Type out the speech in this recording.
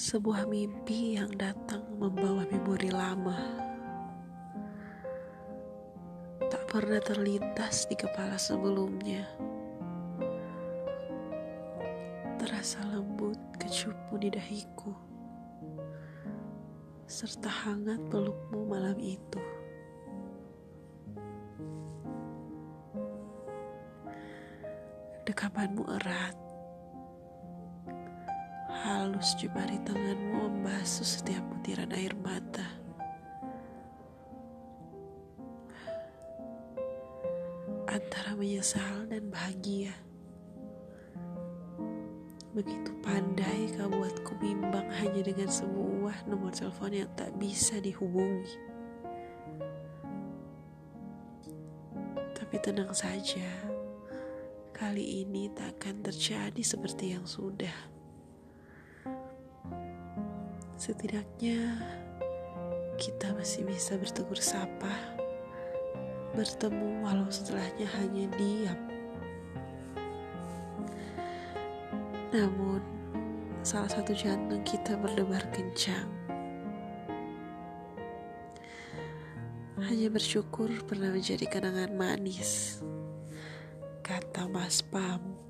Sebuah mimpi yang datang membawa memori lama. Tak pernah terlintas di kepala sebelumnya. Terasa lembut kecupu di dahiku Serta hangat pelukmu malam itu. Dekapanmu erat Halus jemari tanganmu membasuh setiap butiran air mata. Antara menyesal dan bahagia. Begitu pandai kau buatku bimbang hanya dengan sebuah nomor telepon yang tak bisa dihubungi. Tapi tenang saja, kali ini tak akan terjadi seperti yang sudah. Setidaknya kita masih bisa bertegur sapa, bertemu walau setelahnya hanya diam. Namun, salah satu jantung kita berdebar kencang. Hanya bersyukur pernah menjadi kenangan manis, kata Mas Pam.